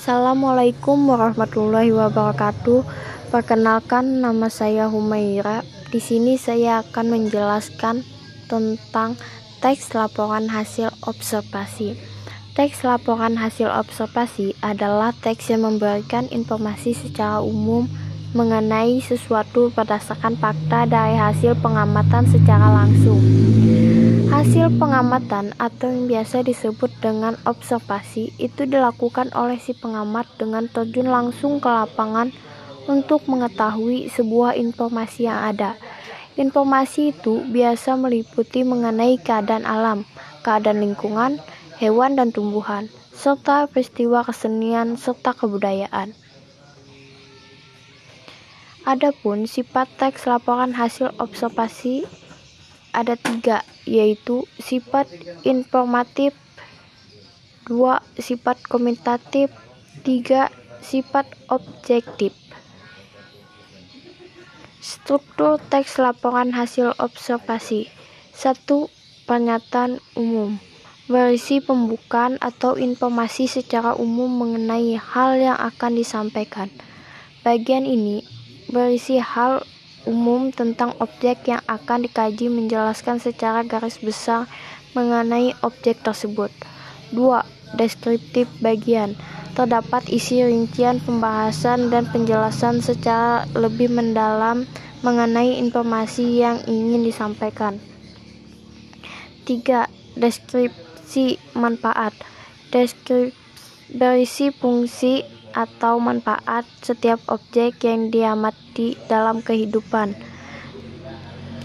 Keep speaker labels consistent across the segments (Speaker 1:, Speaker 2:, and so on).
Speaker 1: Assalamualaikum warahmatullahi wabarakatuh. Perkenalkan nama saya Humaira. Di sini saya akan menjelaskan tentang teks laporan hasil observasi. Teks laporan hasil observasi adalah teks yang memberikan informasi secara umum mengenai sesuatu berdasarkan fakta dari hasil pengamatan secara langsung. Hasil pengamatan atau yang biasa disebut dengan observasi itu dilakukan oleh si pengamat dengan terjun langsung ke lapangan untuk mengetahui sebuah informasi yang ada. Informasi itu biasa meliputi mengenai keadaan alam, keadaan lingkungan, hewan dan tumbuhan, serta peristiwa kesenian serta kebudayaan. Adapun sifat teks laporan hasil observasi ada tiga, yaitu sifat informatif, dua sifat komentatif, tiga sifat objektif. Struktur teks laporan hasil observasi satu Pernyataan umum Berisi pembukaan atau informasi secara umum mengenai hal yang akan disampaikan. Bagian ini berisi hal umum tentang objek yang akan dikaji menjelaskan secara garis besar mengenai objek tersebut. 2. Deskriptif bagian Terdapat isi rincian pembahasan dan penjelasan secara lebih mendalam mengenai informasi yang ingin disampaikan. 3. Deskripsi manfaat Deskripsi berisi fungsi atau manfaat setiap objek yang diamati dalam kehidupan.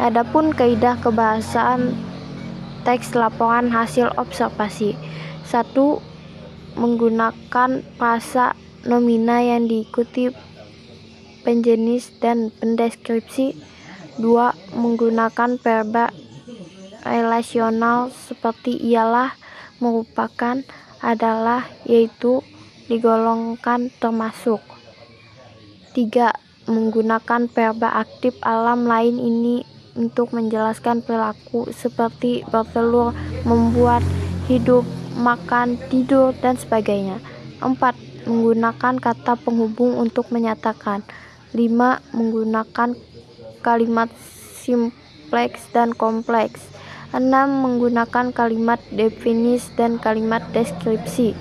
Speaker 1: Adapun kaidah kebahasaan teks laporan hasil observasi. 1. Menggunakan frasa nomina yang diikuti penjenis dan pendeskripsi. 2. Menggunakan verba relasional seperti ialah, merupakan, adalah, yaitu, digolongkan termasuk. 3. Menggunakan verba aktif alam lain ini untuk menjelaskan perilaku seperti bertelur, membuat, hidup, makan, tidur, dan sebagainya. 4. Menggunakan kata penghubung untuk menyatakan. 5. Menggunakan kalimat simpleks dan kompleks. 6. Menggunakan kalimat definis dan kalimat deskripsi.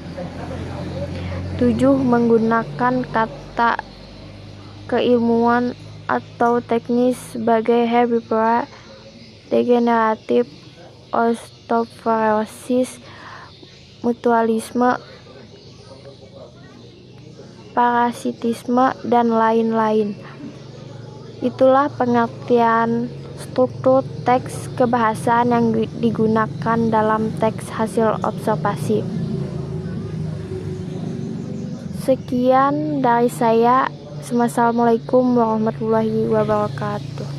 Speaker 1: 7. Menggunakan kata keilmuan atau teknis sebagai herbivora, degeneratif, osteoporosis, mutualisme, parasitisme, dan lain-lain. Itulah pengertian struktur teks kebahasaan yang digunakan dalam teks hasil observasi. Sekian dari saya. Assalamualaikum warahmatullahi wabarakatuh.